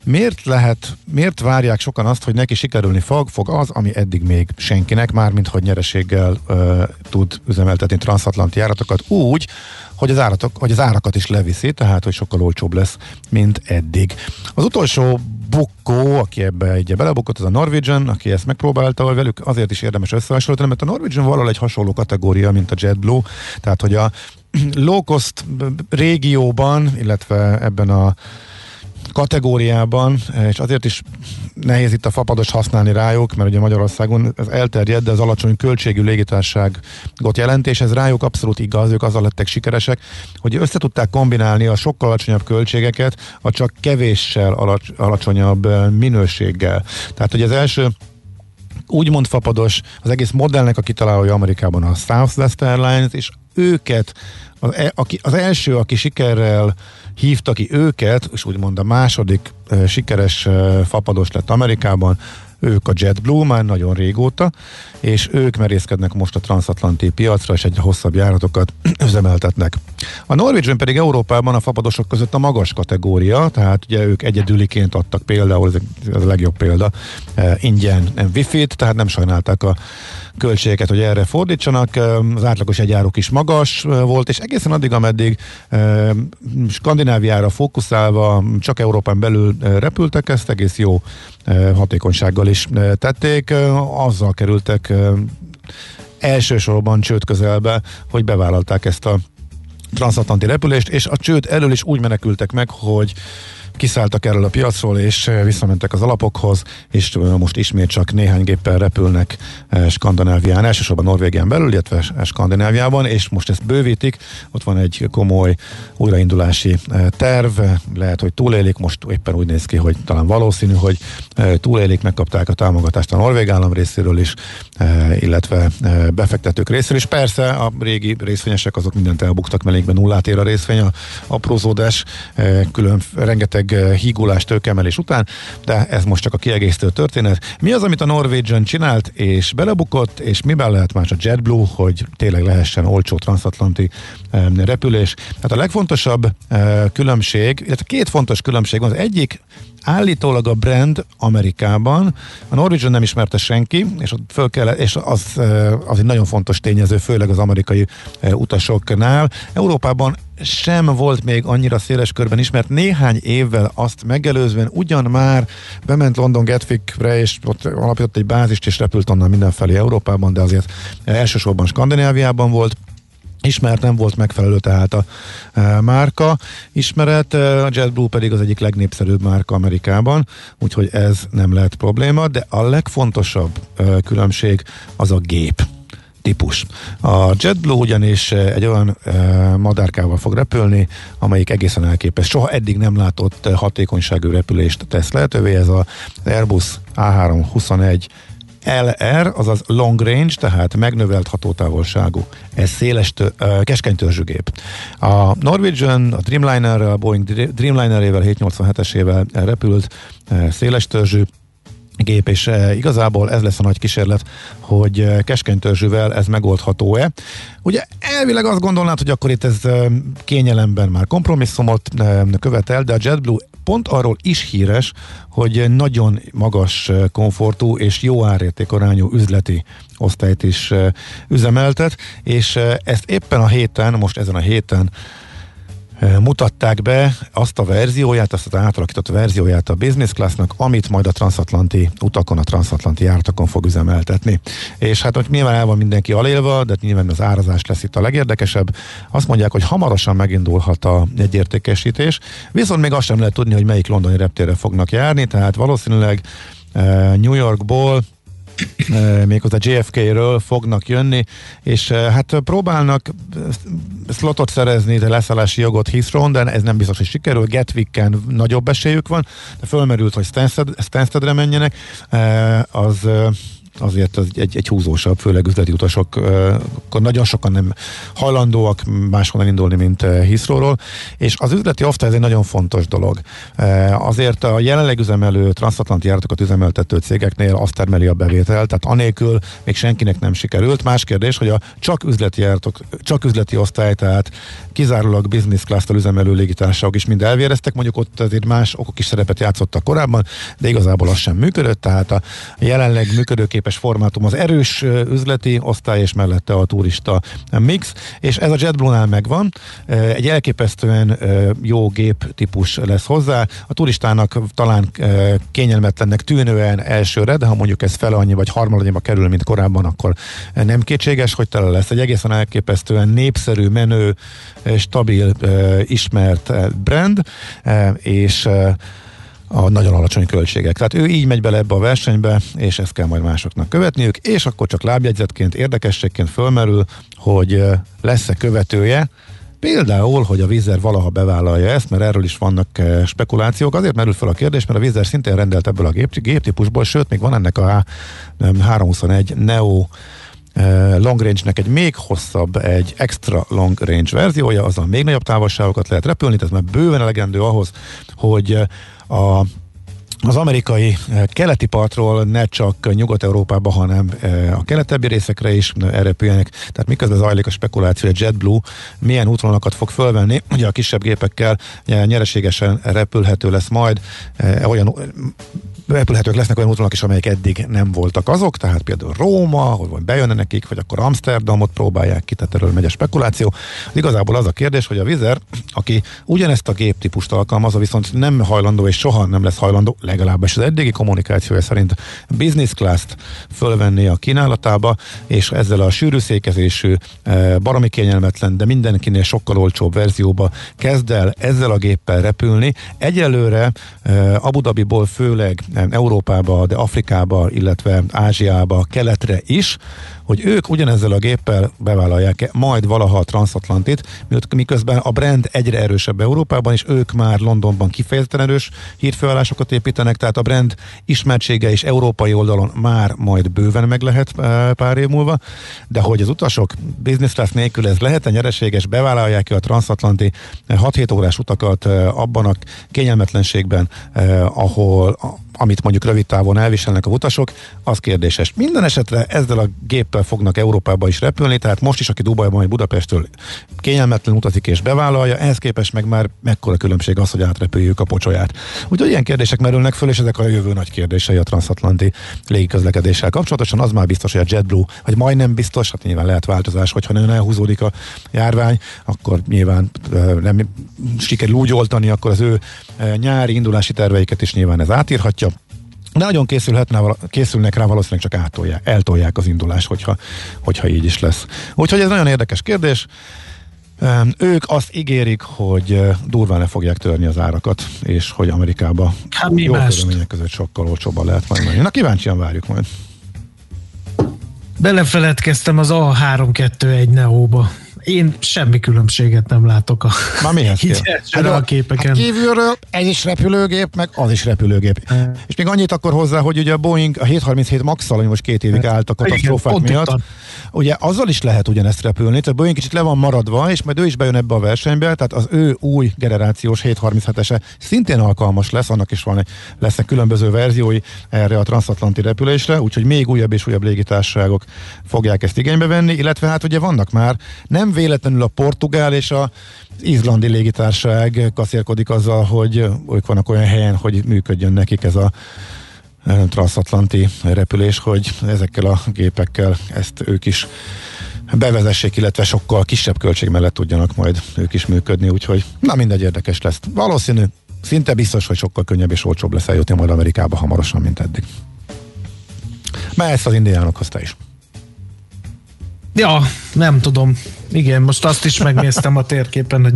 Miért lehet, miért várják sokan azt, hogy neki sikerülni fog, fog az, ami eddig még senkinek, mármint hogy nyereséggel ö, tud üzemeltetni transatlanti járatokat úgy, hogy az, áratok, hogy az árakat is leviszi, tehát hogy sokkal olcsóbb lesz, mint eddig. Az utolsó bukkó, aki ebbe egy belebukott, az a Norwegian, aki ezt megpróbálta, velük azért is érdemes összehasonlítani, mert a Norwegian valahol egy hasonló kategória, mint a JetBlue, tehát hogy a low cost régióban, illetve ebben a kategóriában, és azért is nehéz itt a fapados használni rájuk, mert ugye Magyarországon ez elterjed, de az alacsony költségű légitárságot jelent, és ez rájuk abszolút igaz, ők azzal lettek sikeresek, hogy össze tudták kombinálni a sokkal alacsonyabb költségeket a csak kevéssel alacs- alacsonyabb minőséggel. Tehát, hogy az első úgymond fapados, az egész modellnek a kitalálója Amerikában a Southwest Airlines, és őket, az, e, aki, az első, aki sikerrel hívta ki őket, és úgymond a második e, sikeres e, fapados lett Amerikában, ők a JetBlue már nagyon régóta, és ők merészkednek most a transatlanti piacra, és egyre hosszabb járatokat üzemeltetnek. A Norwegian pedig Európában a fapadosok között a magas kategória, tehát ugye ők egyedüliként adtak például, ez a legjobb példa, ingyen wifi-t, tehát nem sajnálták a költségeket, hogy erre fordítsanak. Az átlagos egyárok is magas volt, és egészen addig, ameddig Skandináviára fókuszálva csak Európán belül repültek, ezt egész jó hatékonysággal is tették. Azzal kerültek elsősorban csőd közelbe, hogy bevállalták ezt a transatlanti repülést, és a csőd elől is úgy menekültek meg, hogy kiszálltak erről a piacról, és eh, visszamentek az alapokhoz, és eh, most ismét csak néhány géppel repülnek eh, Skandinávián, elsősorban Norvégián belül, illetve Skandináviában, és most ezt bővítik, ott van egy komoly újraindulási terv, lehet, hogy túlélik, most éppen úgy néz ki, hogy talán valószínű, hogy túlélik, megkapták a támogatást a Norvég állam részéről is, illetve befektetők részéről is. Persze a régi részvényesek azok mindent elbuktak, mellékben nullát ér a részvény, a aprózódás, külön rengeteg rengeteg eh, hígulás, tőkemelés után, de ez most csak a kiegészítő történet. Mi az, amit a Norwegian csinált, és belebukott, és miben lehet más a JetBlue, hogy tényleg lehessen olcsó transatlanti repülés. Tehát a legfontosabb eh, különbség, illetve két fontos különbség van. Az egyik állítólag a brand Amerikában, a Norwegian nem ismerte senki, és, ott föl kell, és az, eh, az egy nagyon fontos tényező, főleg az amerikai utasoknál. Európában sem volt még annyira széles körben ismert. Néhány évvel azt megelőzően ugyan már bement London Gatwickre, és ott alapított egy bázist, és repült onnan mindenfelé Európában, de azért elsősorban Skandináviában volt ismert, nem volt megfelelő tehát a e, márka ismeret, a JetBlue pedig az egyik legnépszerűbb márka Amerikában, úgyhogy ez nem lehet probléma, de a legfontosabb e, különbség az a gép típus. A JetBlue ugyanis eh, egy olyan e, madárkával fog repülni, amelyik egészen elképes. Soha eddig nem látott eh, hatékonyságú repülést tesz lehetővé. Ez az Airbus A321 LR, azaz long range, tehát megnövelt hatótávolságú. Ez széles, tő, keskeny törzsügép. A Norwegian, a Dreamliner, a Boeing Dreamliner-ével, 787-esével repült széles törzsű, gép, és e, igazából ez lesz a nagy kísérlet, hogy e, keskeny törzsűvel ez megoldható-e. Ugye elvileg azt gondolnád, hogy akkor itt ez e, kényelemben már kompromisszumot követel, de a JetBlue pont arról is híres, hogy nagyon magas komfortú és jó árértékarányú üzleti osztályt is üzemeltet, és ezt éppen a héten, most ezen a héten mutatták be azt a verzióját, azt az átalakított verzióját a business classnak, amit majd a transatlanti utakon, a transatlanti járatokon fog üzemeltetni. És hát hogy nyilván el van mindenki alélva, de nyilván az árazás lesz itt a legérdekesebb. Azt mondják, hogy hamarosan megindulhat a egyértékesítés, viszont még azt sem lehet tudni, hogy melyik londoni reptérre fognak járni, tehát valószínűleg New Yorkból méghozzá JFK-ről fognak jönni, és hát próbálnak slotot szerezni, de leszállási jogot Heathrow, de ez nem biztos, hogy sikerül. Gatwicken nagyobb esélyük van, de fölmerült, hogy Stansted, Stanstedre menjenek, az azért az egy, egy húzósabb, főleg üzleti utasok, akkor nagyon sokan nem hajlandóak máshonnan indulni, mint Heathrowról, és az üzleti osztály ez egy nagyon fontos dolog. Azért a jelenleg üzemelő transatlanti járatokat üzemeltető cégeknél azt termeli a bevétel, tehát anélkül még senkinek nem sikerült. Más kérdés, hogy a csak üzleti járatok, csak üzleti osztály, tehát kizárólag business class-tal üzemelő légitársaságok is mind elvéreztek, mondjuk ott azért más okok is szerepet játszottak korábban, de igazából az sem működött, tehát a jelenleg működőképes formátum az erős üzleti osztály, és mellette a turista mix, és ez a JetBlue-nál megvan, egy elképesztően jó gép típus lesz hozzá, a turistának talán kényelmetlennek tűnően elsőre, de ha mondjuk ez fel annyi vagy harmadannyiba kerül, mint korábban, akkor nem kétséges, hogy tele lesz. Egy egészen elképesztően népszerű, menő, stabil, ismert brand, és a nagyon alacsony költségek. Tehát ő így megy bele ebbe a versenybe, és ezt kell majd másoknak követniük, és akkor csak lábjegyzetként, érdekességként fölmerül, hogy lesz-e követője, Például, hogy a Vizer valaha bevállalja ezt, mert erről is vannak spekulációk. Azért merül fel a kérdés, mert a Vizer szintén rendelt ebből a gép, géptípusból, sőt, még van ennek a 321 Neo long range-nek egy még hosszabb, egy extra long range verziója, azon még nagyobb távolságokat lehet repülni, tehát már bőven elegendő ahhoz, hogy a az amerikai keleti partról ne csak Nyugat-Európába, hanem a keletebbi részekre is repüljenek. Tehát miközben zajlik a spekuláció, hogy JetBlue milyen útvonalakat fog fölvenni, ugye a kisebb gépekkel nyereségesen repülhető lesz majd olyan repülhetők lesznek olyan útvonalak is, amelyek eddig nem voltak azok, tehát például Róma, hogy bejönne nekik, vagy akkor Amsterdamot próbálják ki, tehát erről megy a spekuláció. Igazából az a kérdés, hogy a Vizer, aki ugyanezt a géptípust alkalmazza, viszont nem hajlandó és soha nem lesz hajlandó, legalábbis az eddigi kommunikációja szerint business class-t fölvenni a kínálatába, és ezzel a sűrű székezésű, eh, baromi kényelmetlen, de mindenkinél sokkal olcsóbb verzióba kezd el ezzel a géppel repülni. Egyelőre eh, Abu Dhabiból főleg Európába, de Afrikába, illetve Ázsiába, keletre is, hogy ők ugyanezzel a géppel bevállalják majd valaha a transatlantit, miközben a brand egyre erősebb Európában, és ők már Londonban kifejezetten erős hírfőállásokat építenek, tehát a brand ismertsége is európai oldalon már majd bőven meg lehet e, pár év múlva, de hogy az utasok business class nélkül ez lehet-e nyereséges, bevállalják a transatlanti 6-7 e, órás utakat e, abban a kényelmetlenségben, ahol amit mondjuk rövid távon elviselnek a utasok, az kérdéses. Minden esetre ezzel a géppel fognak Európába is repülni, tehát most is, aki Dubajban vagy Budapestről kényelmetlen utazik és bevállalja, ehhez képest meg már mekkora különbség az, hogy átrepüljük a pocsolyát. Úgyhogy ilyen kérdések merülnek föl, és ezek a jövő nagy kérdései a transatlanti légiközlekedéssel kapcsolatosan. Az már biztos, hogy a JetBlue, vagy majdnem biztos, hát nyilván lehet változás, hogyha nagyon elhúzódik a járvány, akkor nyilván nem sikerül úgy oltani, akkor az ő nyári indulási terveiket is nyilván ez átírhatja. De nagyon készülhetne, készülnek rá, valószínűleg csak átolják, eltolják az indulást, hogyha, hogyha így is lesz. Úgyhogy ez nagyon érdekes kérdés. Ők azt ígérik, hogy durván le fogják törni az árakat, és hogy Amerikába hát jó körülmények között sokkal olcsóbban lehet majd menni. Na kíváncsian várjuk majd. Belefeledkeztem az A321 Neóba én semmi különbséget nem látok a, Már hát a, a képeken. Hát kívülről ez is repülőgép, meg az is repülőgép. E. És még annyit akkor hozzá, hogy ugye a Boeing a 737 max ami most két évig állt a katasztrófák Igen, miatt, ugye azzal is lehet ugyanezt repülni, tehát Boeing kicsit le van maradva, és majd ő is bejön ebbe a versenybe, tehát az ő új generációs 737-ese szintén alkalmas lesz, annak is van, lesznek különböző verziói erre a transatlanti repülésre, úgyhogy még újabb és újabb légitársaságok fogják ezt igénybe venni, illetve hát ugye vannak már nem véletlenül a portugál és a izlandi légitársaság kaszérkodik azzal, hogy ők vannak olyan helyen, hogy működjön nekik ez a transatlanti repülés, hogy ezekkel a gépekkel ezt ők is bevezessék, illetve sokkal kisebb költség mellett tudjanak majd ők is működni, úgyhogy na mindegy érdekes lesz. Valószínű, szinte biztos, hogy sokkal könnyebb és olcsóbb lesz eljutni majd Amerikába hamarosan, mint eddig. Mehetsz az indiánokhoz te is. Ja, nem tudom. Igen, most azt is megnéztem a térképen, hogy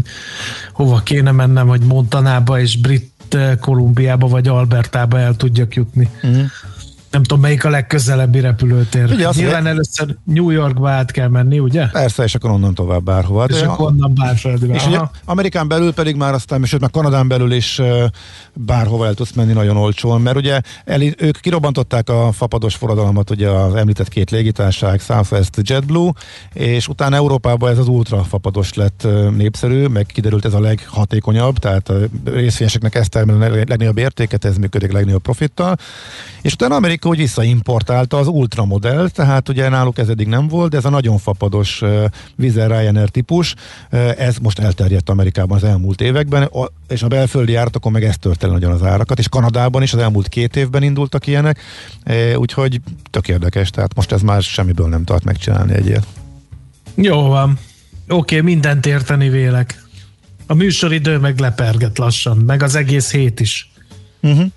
hova kéne mennem, hogy Montanába és Brit Kolumbiába vagy Albertába el tudjak jutni. Uh-huh nem tudom, melyik a legközelebbi repülőtér. Ugye Nyilván le... először New Yorkba át kell menni, ugye? Persze, és akkor onnan tovább bárhova. És akkor onnan bárföldre. És ugye Amerikán belül pedig már aztán, sőt, meg Kanadán belül is bárhova el tudsz menni nagyon olcsón, mert ugye el, ők kirobbantották a fapados forradalmat, ugye az említett két légitárság, Southwest JetBlue, és utána Európában ez az ultra fapados lett népszerű, meg kiderült ez a leghatékonyabb, tehát a részvényeseknek ezt termel a legnagyobb értéket, ez működik legnagyobb profittal, és utána Amerika hogy visszaimportálta az Ultra modell, tehát ugye náluk ez eddig nem volt, de ez a nagyon fapados Vizer Ryanair típus, ez most elterjedt Amerikában az elmúlt években, és a belföldi járatokon meg ez tört el nagyon az árakat, és Kanadában is az elmúlt két évben indultak ilyenek, úgyhogy tök érdekes, tehát most ez már semmiből nem tart megcsinálni egy ilyet. Jó van. Oké, okay, mindent érteni vélek. A műsoridő meg leperget lassan, meg az egész hét is. Uh-huh.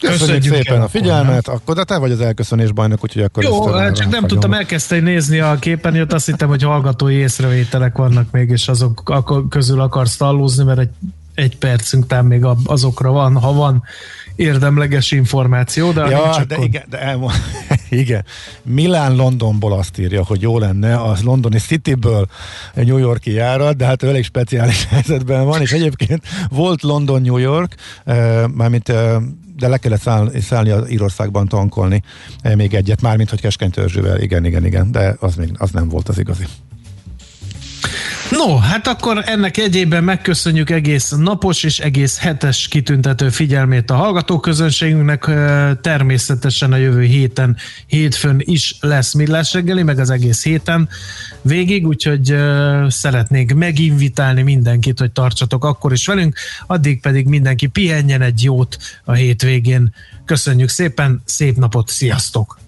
Köszönjük, Köszönjük szépen a figyelmet, akkor, akkor de te vagy az elköszönés bajnok, úgyhogy akkor Jó, hát csak nem tudtam elkezdeni nézni a képernyőt, azt hittem, hogy hallgatói észrevételek vannak még, és azok közül akarsz tallózni, mert egy, egy percünk tám még azokra van, ha van érdemleges információ, de ja, de akkor... igen, de elmond, igen. Milán Londonból azt írja, hogy jó lenne az londoni Cityből New Yorki járat, de hát ő elég speciális helyzetben van, és egyébként volt London New York, uh, mármint uh, de le kellett szállni, szállni az Írországban tankolni eh, még egyet, mármint hogy keskeny törzsővel, igen, igen, igen, de az még az nem volt az igazi. No, hát akkor ennek egyében megköszönjük egész napos és egész hetes kitüntető figyelmét a hallgatóközönségünknek. Természetesen a jövő héten, hétfőn is lesz millás reggeli, meg az egész héten végig, úgyhogy szeretnék meginvitálni mindenkit, hogy tartsatok akkor is velünk, addig pedig mindenki pihenjen egy jót a hétvégén. Köszönjük szépen, szép napot, sziasztok!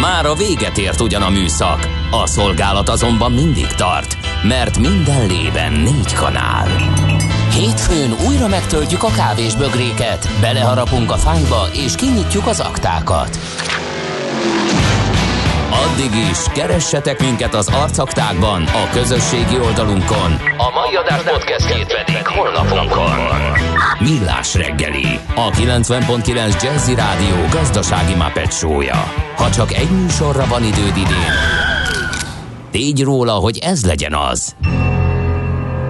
Már a véget ért ugyan a műszak, a szolgálat azonban mindig tart, mert minden lében négy kanál. Hétfőn újra megtöltjük a kávésbögréket, beleharapunk a fányba és kinyitjuk az aktákat. Addig is, keressetek minket az arcaktákban, a közösségi oldalunkon. A mai adás podcastjét pedig holnapunkon. Millás reggeli, a 90.9 Jazzy Rádió gazdasági mapetsója. Ha csak egy műsorra van időd idén, tégy róla, hogy ez legyen az.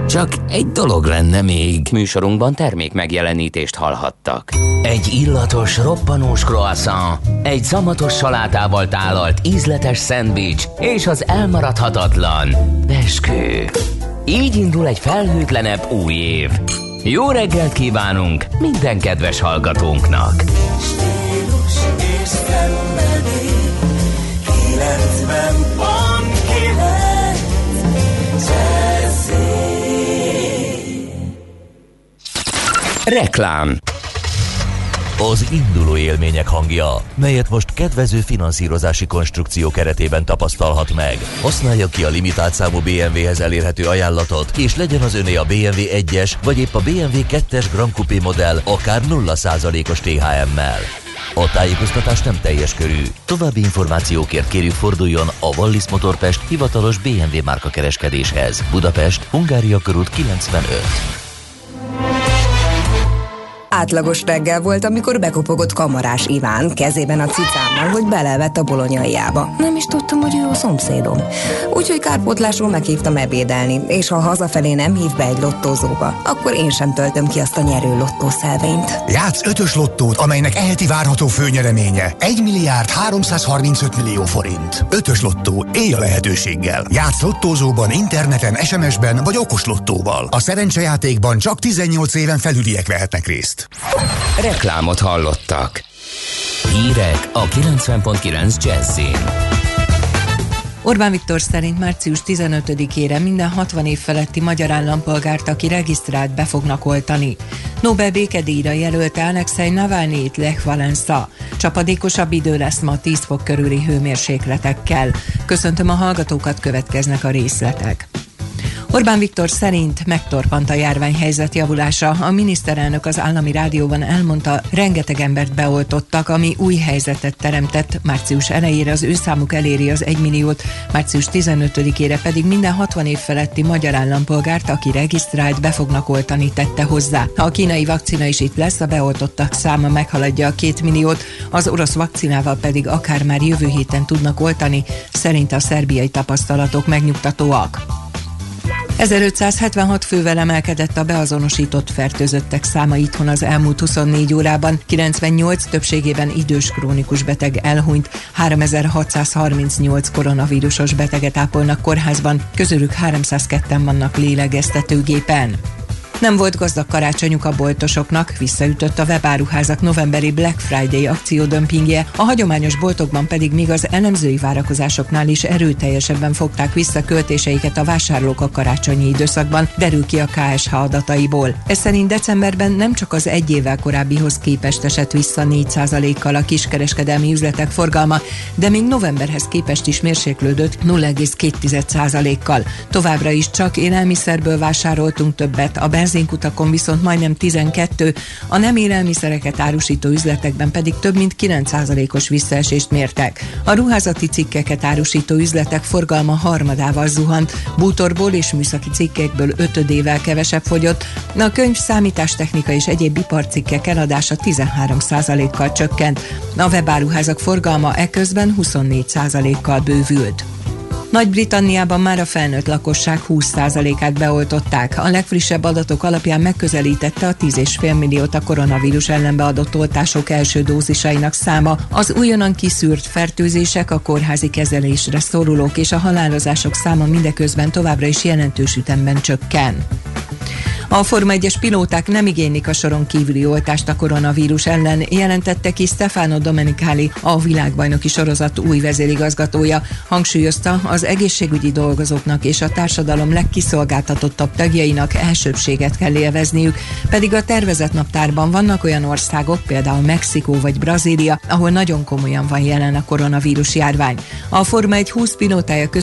Csak egy dolog lenne még. Műsorunkban termék megjelenítést hallhattak. Egy illatos, roppanós croissant, egy szamatos salátával tálalt ízletes szendvics és az elmaradhatatlan beskő. Így indul egy felhőtlenebb új év. Jó reggelt kívánunk minden kedves hallgatónknak! Reklám az induló élmények hangja, melyet most kedvező finanszírozási konstrukció keretében tapasztalhat meg. Használja ki a limitált számú BMW-hez elérhető ajánlatot, és legyen az öné a BMW 1-es, vagy épp a BMW 2-es Grand Coupé modell akár 0%-os THM-mel. A tájékoztatás nem teljes körű. További információkért kérjük forduljon a Wallis Motorpest hivatalos BMW márka kereskedéshez. Budapest, Hungária körút 95. Átlagos reggel volt, amikor bekopogott kamarás Iván kezében a cicámmal, hogy belevett a bolonyaiába. Nem is tudtam, hogy ő a szomszédom. Úgyhogy kárpótlásról meghívtam ebédelni, és ha hazafelé nem hív be egy lottózóba, akkor én sem töltöm ki azt a nyerő lottószelvényt. Játsz ötös lottót, amelynek eheti várható főnyereménye 1 milliárd 335 millió forint. Ötös lottó, élj a lehetőséggel. Játsz lottózóban, interneten, SMS-ben vagy okos lottóval. A szerencsejátékban csak 18 éven felüliek vehetnek részt. Reklámot hallottak. Hírek a 90.9 Jazzin. Orbán Viktor szerint március 15-ére minden 60 év feletti magyar állampolgárt, aki regisztrált, be fognak oltani. Nobel békedíjra jelölte Alexei Navalnyit Lech Valensa. Csapadékosabb idő lesz ma 10 fok körüli hőmérsékletekkel. Köszöntöm a hallgatókat, következnek a részletek. Orbán Viktor szerint megtorpant a járványhelyzet javulása. A miniszterelnök az állami rádióban elmondta, rengeteg embert beoltottak, ami új helyzetet teremtett. Március elejére az ő számuk eléri az 1 milliót, március 15-ére pedig minden 60 év feletti magyar állampolgárt, aki regisztrált, be fognak oltani, tette hozzá. Ha a kínai vakcina is itt lesz, a beoltottak száma meghaladja a 2 milliót, az orosz vakcinával pedig akár már jövő héten tudnak oltani, szerint a szerbiai tapasztalatok megnyugtatóak. 1576 fővel emelkedett a beazonosított fertőzöttek száma itthon az elmúlt 24 órában, 98 többségében idős krónikus beteg elhunyt, 3638 koronavírusos beteget ápolnak kórházban, közülük 302-en vannak lélegeztetőgépen. Nem volt gazdag karácsonyuk a boltosoknak, visszaütött a webáruházak novemberi Black Friday akciódömpingje, a hagyományos boltokban pedig még az elemzői várakozásoknál is erőteljesebben fogták vissza költéseiket a vásárlók a karácsonyi időszakban, derül ki a KSH adataiból. Ez szerint decemberben nem csak az egy évvel korábbihoz képest esett vissza 4%-kal a kiskereskedelmi üzletek forgalma, de még novemberhez képest is mérséklődött 0,2%-kal. Továbbra is csak élelmiszerből vásároltunk többet, a benz benzinkutakon viszont majdnem 12, a nem élelmiszereket árusító üzletekben pedig több mint 9%-os visszaesést mértek. A ruházati cikkeket árusító üzletek forgalma harmadával zuhant, bútorból és műszaki cikkekből ötödével kevesebb fogyott, a könyv, számítástechnika és egyéb iparcikkek eladása 13%-kal csökkent, a webáruházak forgalma eközben 24%-kal bővült. Nagy-Britanniában már a felnőtt lakosság 20%-át beoltották. A legfrissebb adatok alapján megközelítette a 10,5 milliót a koronavírus ellen beadott oltások első dózisainak száma. Az újonnan kiszűrt fertőzések, a kórházi kezelésre szorulók és a halálozások száma mindeközben továbbra is jelentős ütemben csökken. A Forma 1-es pilóták nem igénylik a soron kívüli oltást a koronavírus ellen, jelentette ki Stefano Domenicali, a világbajnoki sorozat új vezérigazgatója. Hangsúlyozta, az egészségügyi dolgozóknak és a társadalom legkiszolgáltatottabb tagjainak elsőbséget kell élvezniük, pedig a tervezett naptárban vannak olyan országok, például Mexikó vagy Brazília, ahol nagyon komolyan van jelen a koronavírus járvány. A Forma 1 20 pilótája